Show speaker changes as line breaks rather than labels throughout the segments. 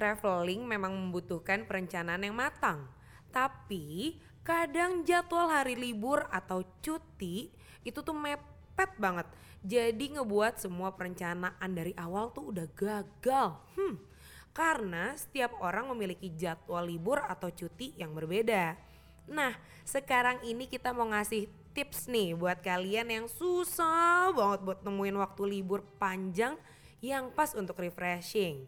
traveling memang membutuhkan perencanaan yang matang. Tapi kadang jadwal hari libur atau cuti itu tuh mepet banget. Jadi ngebuat semua perencanaan dari awal tuh udah gagal. Hmm, karena setiap orang memiliki jadwal libur atau cuti yang berbeda. Nah, sekarang ini kita mau ngasih tips nih buat kalian yang susah banget buat nemuin waktu libur panjang yang pas untuk refreshing.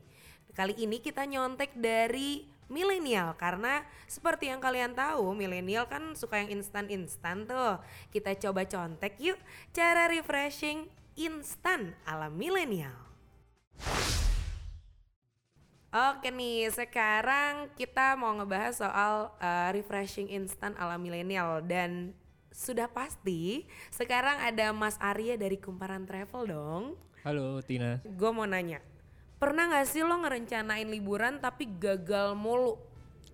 Kali ini kita nyontek dari milenial karena seperti yang kalian tahu milenial kan suka yang instan-instan tuh. Kita coba contek yuk cara refreshing instan ala milenial. Oke nih, sekarang kita mau ngebahas soal uh, refreshing instan ala milenial dan sudah pasti sekarang ada Mas Arya dari Kumparan Travel dong.
Halo Tina.
Gue mau nanya, pernah gak sih lo ngerencanain liburan tapi gagal mulu?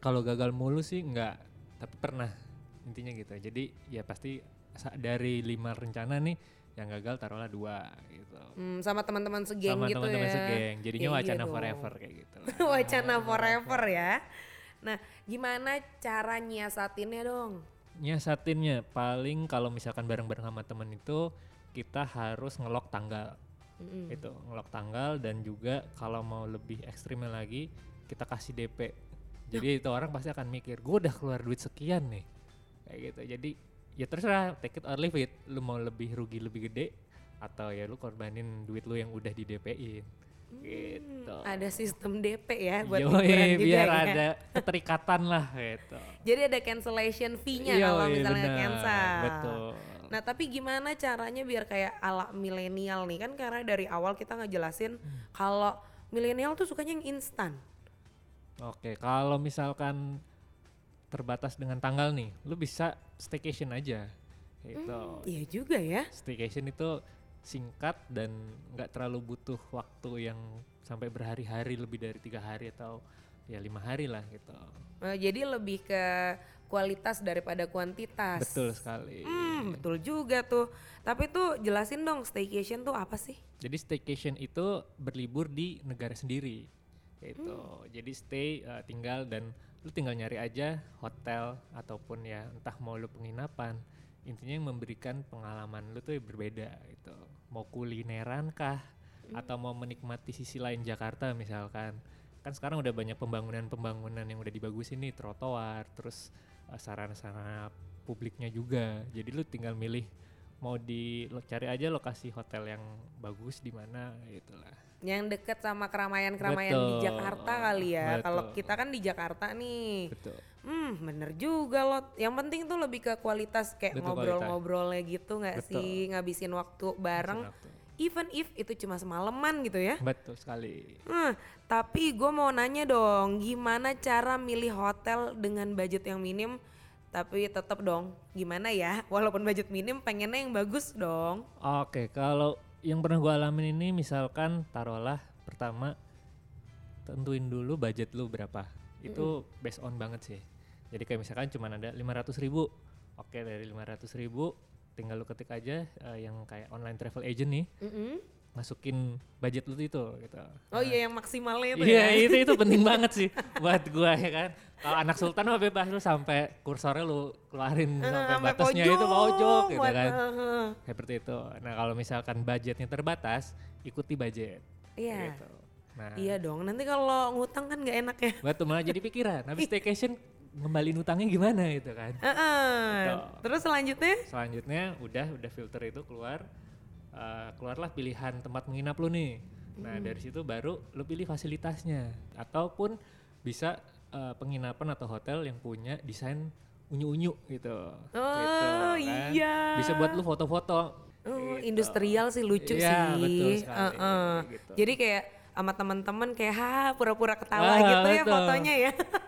Kalau gagal mulu sih enggak, tapi pernah intinya gitu. Jadi ya pasti dari lima rencana nih yang gagal taruhlah dua gitu.
Hmm, sama teman-teman segeng
sama
gitu
teman-teman
ya.
segeng. Jadinya
Ya,
wacana forever kayak gitu.
wacana forever ya. Nah, gimana cara nyiasatinnya dong?
Nyiasatinnya paling kalau misalkan bareng-bareng sama temen itu kita harus ngelok tanggal.
Mm-mm.
Itu ngelok tanggal dan juga kalau mau lebih ekstrimnya lagi kita kasih DP. Jadi itu orang pasti akan mikir, gue udah keluar duit sekian nih. Kayak gitu. Jadi ya terserah take it or leave it. Lu mau lebih rugi lebih gede atau ya lu korbanin duit lu yang udah di DP-in. Gitu.
Hmm, Ada sistem DP ya buat
Yoi,
liburan juga
biar
ya.
ada keterikatan lah gitu.
Jadi ada cancellation fee-nya kalau misalnya
benar,
cancel.
Betul.
Nah tapi gimana caranya biar kayak ala milenial nih kan karena dari awal kita ngejelasin
Hmm.
kalau milenial tuh sukanya yang instan.
Oke, kalau misalkan terbatas dengan tanggal nih, lu bisa staycation aja. Gitu.
Iya juga ya.
Staycation itu singkat dan nggak terlalu butuh waktu yang sampai berhari-hari lebih dari tiga hari atau ya lima hari lah gitu.
Eh, jadi lebih ke kualitas daripada kuantitas.
Betul sekali.
Hmm, betul juga tuh. Tapi tuh jelasin dong staycation tuh apa sih?
Jadi staycation itu berlibur di negara sendiri. Gitu. Jadi stay uh, tinggal dan lu tinggal nyari aja hotel ataupun ya entah mau lu penginapan. Intinya yang memberikan pengalaman lu tuh berbeda gitu. Mau kulineran kah atau mau menikmati sisi lain Jakarta misalkan. Kan sekarang udah banyak pembangunan-pembangunan yang udah dibagusin nih, trotoar, terus uh, sarana-sarana publiknya juga. Jadi lu tinggal milih mau di lo cari aja lokasi hotel yang bagus di mana gitu lah.
Yang deket sama keramaian-keramaian di Jakarta kali ya. Kalau kita kan di Jakarta nih.
Betul.
Hmm, bener juga loh. Yang penting tuh lebih ke kualitas kayak ngobrol-ngobrolnya gitu nggak sih ngabisin waktu bareng.
Waktu.
Even if itu cuma semalaman gitu ya.
Betul sekali.
Hmm, tapi gue mau nanya dong, gimana cara milih hotel dengan budget yang minim? Tapi tetap dong, gimana ya? Walaupun budget minim, pengennya yang bagus dong.
Oke, kalau yang pernah gua alamin ini misalkan taruhlah pertama tentuin dulu budget lu berapa. Itu based on banget sih. Jadi kayak misalkan cuma ada 500 ribu. Oke dari 500 ribu tinggal lu ketik aja eh, yang kayak online travel agent nih
Mm-mm.
masukin budget lu itu gitu.
Oh iya yang maksimalnya itu
Iya
ya.
itu itu penting banget sih buat gua ya kan. Kalau anak sultan mah bebas lu sampai kursornya lu keluarin
Eh,
sampai
sampai
batasnya itu pojok gitu kan.
eh.
Seperti itu. Nah kalau misalkan budgetnya terbatas, ikuti budget.
Iya.
Gitu. Nah,
Iya dong, nanti kalau ngutang kan nggak enak ya.
betul malah jadi pikiran. Habis staycation ngembaliin utangnya gimana gitu kan.
Eh, eh.
Betul.
Terus selanjutnya?
Selanjutnya udah udah filter itu keluar, eh, keluarlah pilihan tempat menginap lu nih. Nah dari situ baru lu pilih fasilitasnya ataupun bisa eh, penginapan atau hotel yang punya desain unyu-unyu gitu.
Oh
Gitu, kan.
iya.
Bisa buat lu foto-foto.
Oh,
gitu.
industrial sih lucu
Iya,
sih.
betul sekali,
Eh, eh.
gitu.
Jadi kayak sama teman-teman kayak ha pura-pura ketawa
Ah,
gitu ya
betul.
fotonya ya.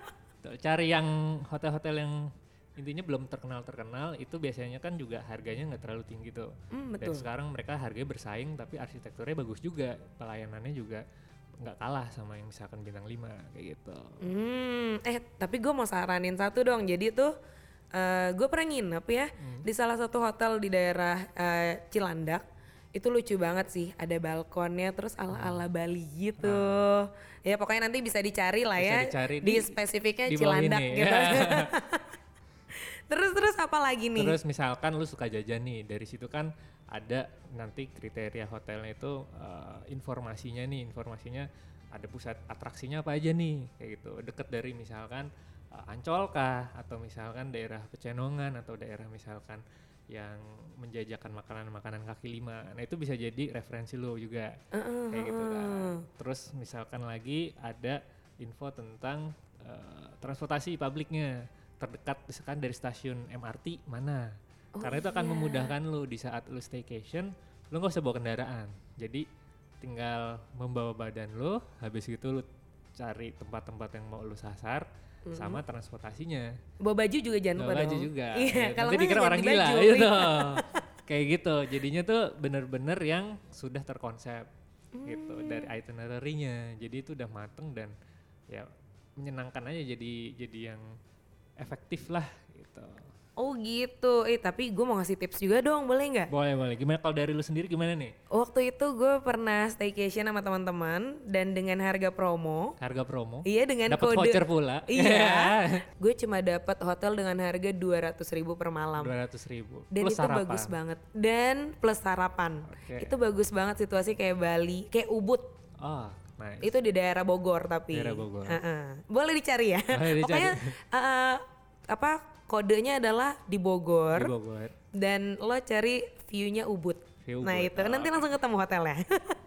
Cari yang hotel-hotel yang intinya belum terkenal-terkenal itu biasanya kan juga harganya nggak terlalu tinggi tuh. Dan
betul.
sekarang mereka harganya bersaing tapi arsitekturnya bagus juga, pelayanannya juga nggak kalah sama yang misalkan bintang 5 kayak gitu.
Hmm, eh tapi gue mau saranin satu dong. Jadi tuh gue pernah nginep ya
Hmm.
di salah satu hotel di daerah eh, Cilandak. Itu lucu banget sih, ada balkonnya terus ala-ala Bali gitu. Ya pokoknya nanti bisa dicari lah
Nah. Bisa
ya.
dicari
di,
di-
spesifiknya
di
Cilandak
ini.
gitu. terus terus apa lagi nih?
Terus misalkan lu suka jajan nih, dari situ kan ada nanti kriteria hotelnya itu eh, informasinya nih, informasinya ada pusat atraksinya apa aja nih, kayak gitu. Deket dari misalkan eh, Ancol kah, atau misalkan daerah Pecenongan atau daerah misalkan yang menjajakan makanan-makanan kaki lima. Nah itu bisa jadi referensi lu juga, kayak gitu kan. Terus misalkan lagi ada info tentang eh, transportasi publiknya terdekat misalkan dari stasiun MRT mana. Karena itu akan
iya.
memudahkan lu di saat lu staycation, lu nggak usah bawa kendaraan. Jadi tinggal membawa badan lu, habis itu lu cari tempat-tempat yang mau lu sasar sama transportasinya.
Bawa baju juga jangan lupa
Bawa baju
dong.
juga.
Iya,
Ya,
kalau
nanti dikira
ganti
orang gila
baju.
gitu.
Iya.
Kayak gitu. Jadinya tuh bener-bener yang sudah terkonsep gitu
Hmm.
dari itinerary-nya. Jadi itu udah mateng dan ya menyenangkan aja jadi jadi yang efektif lah gitu.
Oh gitu. Eh tapi gue mau ngasih tips juga dong, boleh nggak?
Boleh boleh. Gimana kalau dari lu sendiri gimana nih?
Waktu itu gue pernah staycation sama teman-teman dan dengan harga promo.
Harga promo?
Iya dengan
Dapat
kode.
voucher pula.
Iya. gue cuma dapat hotel dengan harga 200.000 ribu per malam.
Dua ratus ribu.
Dan
Plus
itu
sarapan.
bagus banget. Dan plus sarapan.
Oke.
Itu bagus banget situasi kayak Bali, kayak Ubud.
Oh, nice.
Itu di daerah Bogor tapi.
Daerah Bogor.
Heeh. Boleh dicari ya.
Boleh dicari.
Pokoknya eh, apa kodenya adalah di Bogor,
Di Bogor.
dan lo cari view-nya Ubud.
View
Nah
Ubud.
itu nanti langsung ketemu hotelnya.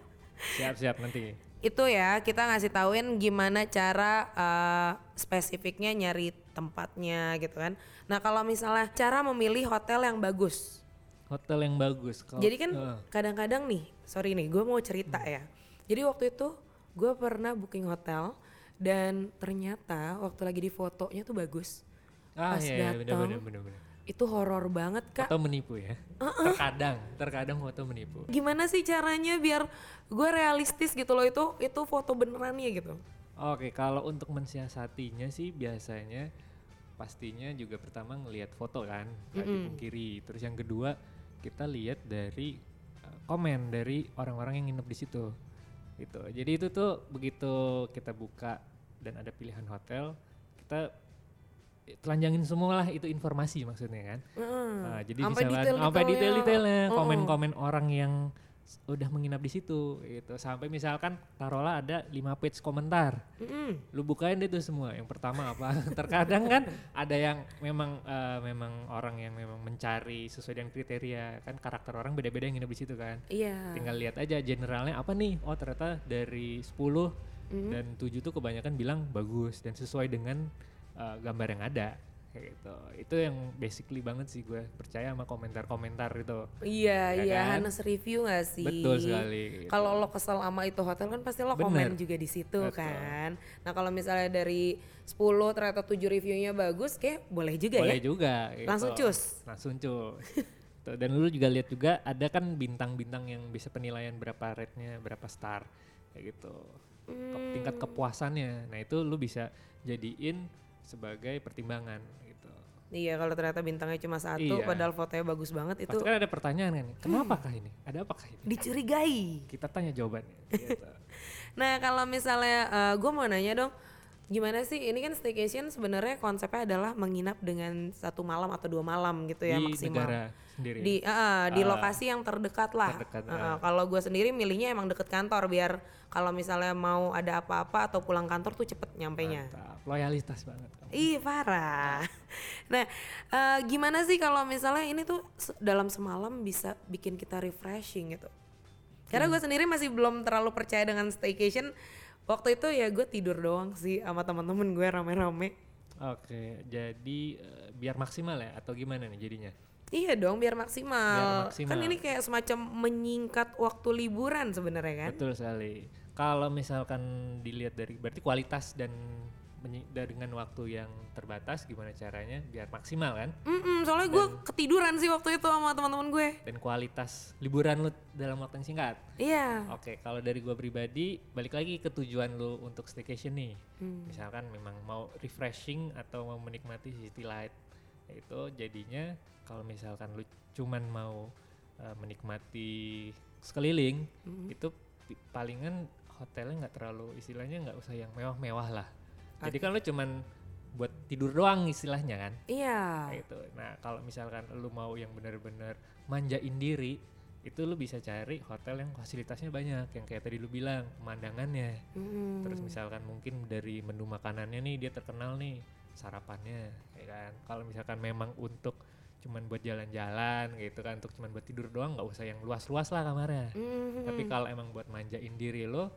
Siap-siap nanti.
itu ya kita ngasih tauin gimana cara eh, spesifiknya nyari tempatnya gitu kan. Nah kalau misalnya cara memilih hotel yang bagus.
Hotel yang bagus. Kalau-
Jadi kan
Heeh.
kadang-kadang nih, sorry nih, gue mau cerita ya. Jadi waktu itu gue pernah booking hotel dan ternyata waktu lagi di fotonya tuh bagus.
Ah
pas
iya, iya
datang,
bener, bener, bener.
Itu horor banget kak.
Foto menipu ya. Terkadang, terkadang foto menipu.
Gimana sih caranya biar gue realistis gitu loh itu itu foto benerannya gitu.
Oke, kalau untuk mensiasatinya sih biasanya pastinya juga pertama ngelihat foto kan, nggak dipungkiri. Terus yang kedua kita lihat dari uh, komen dari orang-orang yang nginep di situ. Gitu. Jadi itu tuh begitu kita buka dan ada pilihan hotel, kita telanjangin semua lah itu informasi maksudnya kan.
Heeh.
Nah, jadi
Sampai
bisa
detail-detailnya.
sampai detail-detailnya,
Heeh.
komen-komen orang yang udah menginap di situ gitu. Sampai misalkan taruhlah ada 5 page komentar.
Mm-mm.
Lu bukain deh tuh semua. Yang pertama apa? Terkadang kan ada yang memang eh, memang orang yang memang mencari sesuai dengan kriteria. Kan karakter orang beda-beda yang nginep di situ kan.
Iya.
Tinggal lihat aja generalnya apa nih? Oh, ternyata dari 10 dan 7 tuh kebanyakan bilang bagus dan sesuai dengan eh, gambar yang ada kayak gitu. Itu yang basically banget sih gue percaya sama komentar-komentar itu.
Iya,
Ya
iya,
kan?
Hanes review gak sih?
Betul sekali, gitu.
Kalau lo kesel sama itu hotel kan pasti lo
Bener.
komen juga di situ
Betul.
kan. Nah kalau misalnya dari 10 ternyata 7 reviewnya bagus, kayak boleh juga
Boleh
ya.
juga. gitu.
Langsung cus.
Langsung cus. Tuh, Dan lu juga lihat juga ada kan bintang-bintang yang bisa penilaian berapa rate-nya, berapa star kayak gitu. Ke- Tingkat kepuasannya. Nah itu lu bisa jadiin sebagai pertimbangan gitu.
Iya kalau ternyata bintangnya cuma satu,
Iya.
padahal fotonya bagus banget itu
Pasti kan ada pertanyaan kan, kenapakah ini? Ada apakah ini?
dicurigai.
Kita tanya jawabannya. Gitu.
Nah kalau misalnya gue mau nanya dong, gimana sih ini kan staycation sebenarnya konsepnya adalah menginap dengan satu malam atau dua malam gitu ya
Di
maksimal.
negara sendiri.
di ah, di
Ah.
lokasi yang terdekat lah.
Terdekat,
Ah, kalau gue sendiri milihnya emang deket kantor biar kalau misalnya mau ada apa-apa atau pulang kantor tuh cepet nyampenya.
Mantap. Loyalitas banget.
Ih parah. Nah eh, gimana sih kalau misalnya ini tuh dalam semalam bisa bikin kita refreshing gitu? Karena gue sendiri masih belum terlalu percaya dengan staycation. Waktu itu ya gue tidur doang sih sama teman-teman gue rame-rame.
Oke, jadi eh, biar maksimal ya atau gimana nih jadinya?
Iya dong biar maksimal.
Biar maksimal.
Kan ini kayak semacam menyingkat waktu liburan sebenarnya kan?
Betul sekali. Kalau misalkan dilihat dari berarti kualitas dan dengan waktu yang terbatas gimana caranya biar maksimal kan?
Mm-mm, soalnya gue ketiduran sih waktu itu sama teman-teman gue.
Dan kualitas liburan lu dalam waktu yang singkat.
Iya.
Oke, kalau dari gua pribadi balik lagi ke tujuan lu untuk staycation nih.
Hmm.
Misalkan memang mau refreshing atau mau menikmati city light. Itu jadinya kalau misalkan lu cuman mau uh, menikmati sekeliling itu pi- palingan hotelnya nggak terlalu istilahnya nggak usah yang mewah-mewah lah. Jadi kan lu cuman buat tidur doang istilahnya kan.
Iya.
Kayak gitu. Nah, kalau misalkan lu mau yang benar-benar manjain diri, itu lu bisa cari hotel yang fasilitasnya banyak, yang kayak tadi lu bilang, pemandangannya.
Mm-mm.
Terus misalkan mungkin dari menu makanannya nih dia terkenal nih sarapannya, ya kan. Kalau misalkan memang untuk cuman buat jalan-jalan gitu kan, untuk cuman buat tidur doang nggak usah yang luas-luas lah kamarnya.
Mhm.
Tapi kalau emang buat manjain diri lo,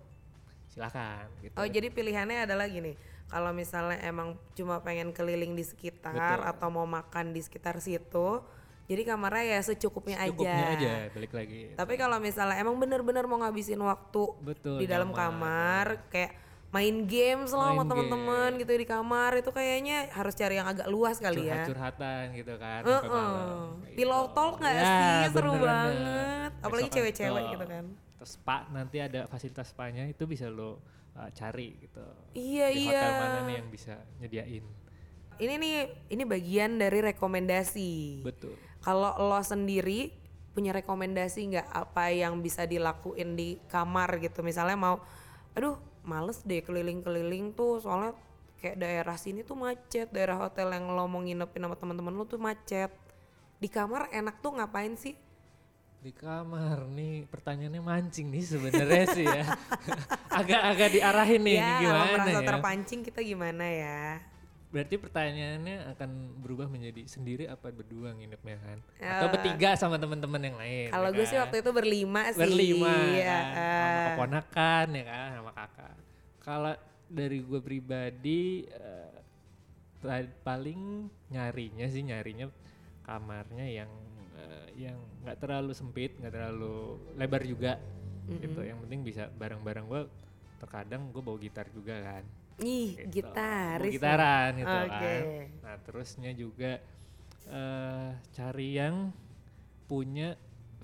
silakan gitu.
Oh jadi pilihannya adalah gini, kalau misalnya emang cuma pengen keliling di sekitar
Betul.
atau mau makan di sekitar situ, jadi kamarnya ya secukupnya,
Cukupnya
aja.
aja, balik lagi.
Tapi kalau misalnya emang bener-bener mau ngabisin waktu
Betul.
di dalam
nyaman.
kamar, kayak main game lah sama teman-teman gitu di kamar itu kayaknya harus cari yang agak luas kali ya.
curhat-curhatan gitu kan malam, kayak
Pillow talk nggak
Ya,
sih? Seru
bener-bener.
banget. Apalagi cewek-cewek
itu.
gitu kan.
terus spa nanti ada fasilitas spa-nya itu bisa lo uh, cari gitu
Iya
di
iya.
hotel mana nih yang bisa nyediain
Ini nih ini bagian dari rekomendasi.
betul
Kalau lo sendiri punya rekomendasi nggak apa yang bisa dilakuin di kamar gitu? Misalnya mau, aduh males deh keliling-keliling tuh soalnya kayak daerah sini tuh macet, daerah hotel yang lo mau nginepin sama teman-teman lo tuh macet. Di kamar enak tuh ngapain sih?
di kamar nih pertanyaannya mancing nih sebenarnya sih ya agak-agak diarahin nih
ya, kalau
gimana
merasa
ya
terpancing kita gimana ya?
Berarti pertanyaannya akan berubah menjadi sendiri apa berdua nginepnya kan
Ya.
atau bertiga sama teman-teman yang lain
Kalau
ya
gue sih
kan?
waktu itu berlima sih.
berlima
ya.
kan, sama keponakan ya kan sama kakak kalau dari gue pribadi ta- paling nyarinya sih nyarinya kamarnya yang eh, yang nggak terlalu sempit nggak terlalu lebar juga gitu yang penting bisa barang-barang gue terkadang gue bawa gitar juga kan
Ih,
gitu.
gitaris.
Bawa gitaran gitu
Oke.
kan nah terusnya juga eh cari yang punya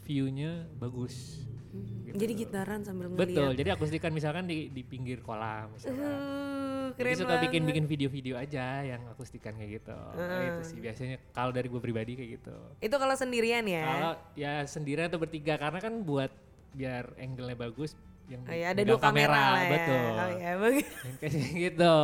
view-nya bagus
Hmm, Jadi gitaran sambil
Betul,
ngeliat.
jadi akustikan misalkan di di pinggir kolam misalkan.
Uh,
Jadi
keren
suka
banget.
bikin-bikin video-video aja yang akustikan kayak gitu. Nah, itu sih biasanya kalau dari gue pribadi kayak gitu.
Itu kalau sendirian ya?
Kalau ya sendirian atau bertiga karena kan buat biar angle-nya bagus yang
Oh ya, ada dua kamera, lah ya.
betul.
Oh ya, bagus.
Kayak gitu.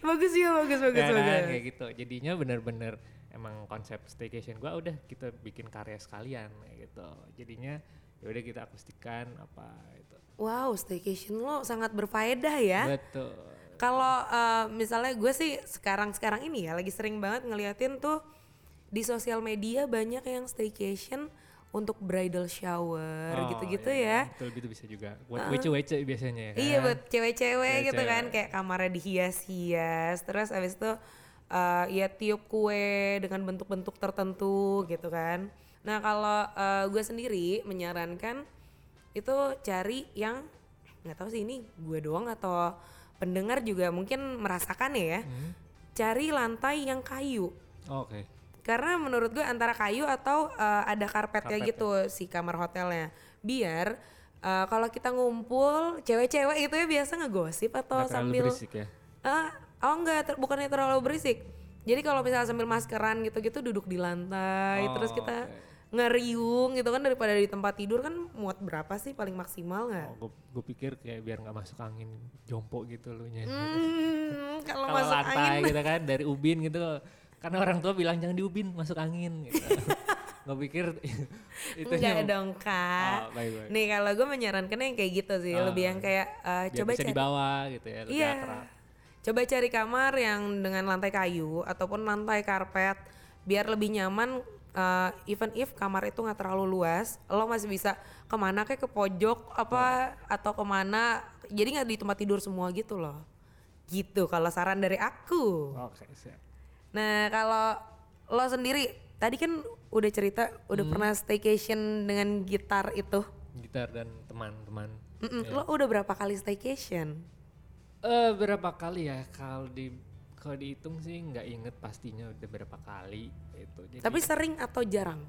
bagus juga, bagus, bagus,
Ya
bagus.
kayak gitu. Jadinya bener-bener emang konsep staycation gua udah kita bikin karya sekalian kayak gitu. Jadinya ya udah kita akustikan apa itu.
Wow, staycation lo sangat berfaedah ya.
Betul.
Kalau eh, misalnya gue sih sekarang-sekarang ini ya lagi sering banget ngeliatin tuh di sosial media banyak yang staycation untuk bridal shower
Oh,
gitu-gitu
iya,
ya.
Betul gitu bisa juga. Buat wece-wece biasanya ya kan.
Iya buat cewek-cewek gitu kan kayak kamarnya dihias-hias terus abis itu uh, ya tiup kue dengan bentuk-bentuk tertentu gitu kan. Nah kalau uh, gue sendiri menyarankan itu cari yang nggak tahu sih ini gue doang atau pendengar juga mungkin merasakan ya.
Hmm.
Cari lantai yang kayu.
Oke.
Karena menurut gue antara kayu atau uh, ada karpetnya
Karpet,
gitu si kamar hotelnya. Biar uh, kalau kita ngumpul cewek-cewek itu ya biasa ngegosip atau
Nggak terlalu
sambil
berisik ya.
Ah, oh enggak, ter- bukannya terlalu berisik. Jadi kalau misalnya sambil maskeran gitu-gitu duduk di lantai,
Oh,
terus kita
oke.
ngeriung gitu kan daripada di tempat tidur kan muat berapa sih paling maksimal nggak?
Oh, gue pikir kayak biar nggak masuk angin jompo gitu lu nya.
Hmm, kalau
Kalau
masuk
lantai
angin
gitu kan dari ubin gitu. Karena orang tua bilang jangan di ubin masuk angin gitu. gue pikir itu
enggak dong kak.
Oh, baik, baik.
Nih kalau gue menyarankan yang kayak gitu sih,
Ah.
lebih yang kayak
Biar
coba
bisa
cari
dibawa gitu ya, lebih
Iya.
akrab.
Coba cari kamar yang dengan lantai kayu ataupun lantai karpet biar lebih nyaman uh, even if kamar itu nggak terlalu luas lo masih bisa ke mana kayak ke pojok apa atau ke mana jadi nggak di tempat tidur semua gitu loh gitu kalau saran dari aku
Oke, siap.
Nah kalau lo sendiri tadi kan udah cerita udah pernah staycation dengan gitar itu
Gitar dan teman-teman.
Mm-mm, lo udah berapa kali staycation
Eh berapa kali ya kalau di kalau dihitung sih nggak inget pastinya udah berapa kali itu. Jadi
tapi sering atau jarang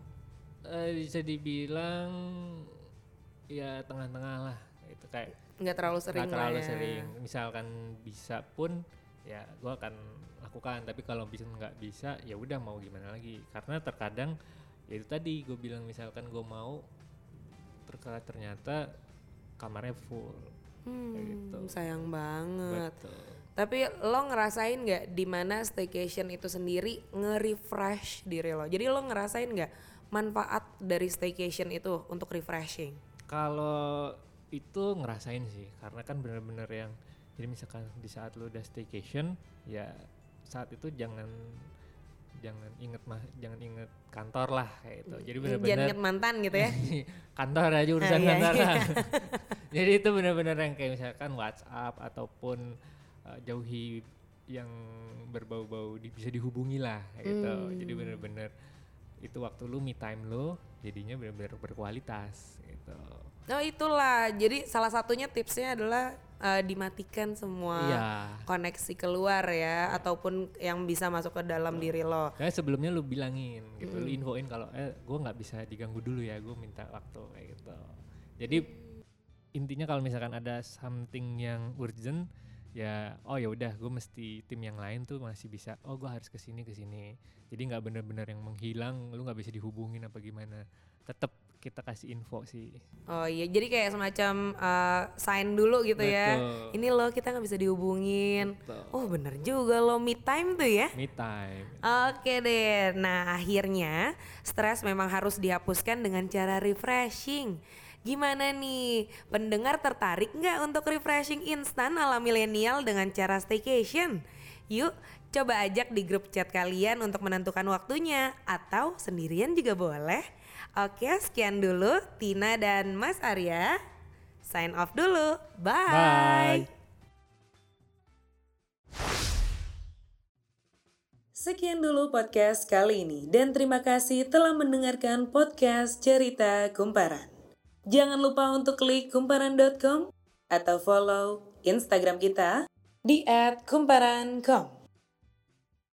eh, bisa dibilang ya tengah-tengah lah itu kayak
nggak terlalu sering
nggak terlalu
ya.
sering. Misalkan bisa pun ya gua akan lakukan tapi kalau bisa nggak bisa ya udah mau gimana lagi karena terkadang ya itu tadi gue bilang misalkan gue mau terka ternyata kamarnya full
Hmm,
gitu.
sayang banget.
betul
Tapi lo ngerasain nggak di mana staycation itu sendiri nge-refresh diri lo? Jadi lo ngerasain nggak manfaat dari staycation itu untuk refreshing?
kalau itu ngerasain sih karena kan bener-bener yang jadi misalkan di saat lu udah staycation ya saat itu jangan jangan inget mah jangan inget kantor lah kayak itu jadi
Jangan
bener-bener
inget mantan gitu ya?
kantor aja urusan
Ah, iya,
kantor
iya.
jadi itu bener-bener yang kayak misalkan WhatsApp ataupun uh, jauhi yang berbau-bau di- bisa dihubungi lah kayak gitu jadi
Hmm.
bener-bener itu waktu lu me time lu jadinya bener-bener berkualitas gitu
Oh itulah, jadi salah satunya tipsnya adalah eh, dimatikan semua
iya
koneksi keluar ya, ataupun yang bisa masuk ke dalam diri lo.
Kayak sebelumnya lu bilangin gitu, lu infoin kalau eh gue nggak bisa diganggu dulu ya, gue minta waktu kayak gitu. Jadi intinya kalau misalkan ada something yang urgent ya oh ya udah gue mesti tim yang lain tuh masih bisa oh gue harus ke sini ke sini jadi nggak bener-bener yang menghilang lu nggak bisa dihubungin apa gimana tetap kita kasih info sih
Oh iya, jadi kayak semacam eh, sign dulu gitu ya.
Betul.
Ini lo kita nggak bisa dihubungin.
Betul.
Oh bener juga lo me time tuh ya.
me time
Oke deh, nah akhirnya stres memang harus dihapuskan dengan cara refreshing. Gimana nih, pendengar tertarik nggak untuk refreshing instan ala milenial dengan cara staycation? Yuk, coba ajak di grup chat kalian untuk menentukan waktunya atau sendirian juga boleh. Oke, sekian dulu Tina dan Mas Arya. Sign off dulu.
bye
Sekian dulu podcast kali ini dan terima kasih telah mendengarkan podcast Cerita Kumparan. Jangan lupa untuk klik kumparan.com atau follow Instagram kita di @kumparan.com.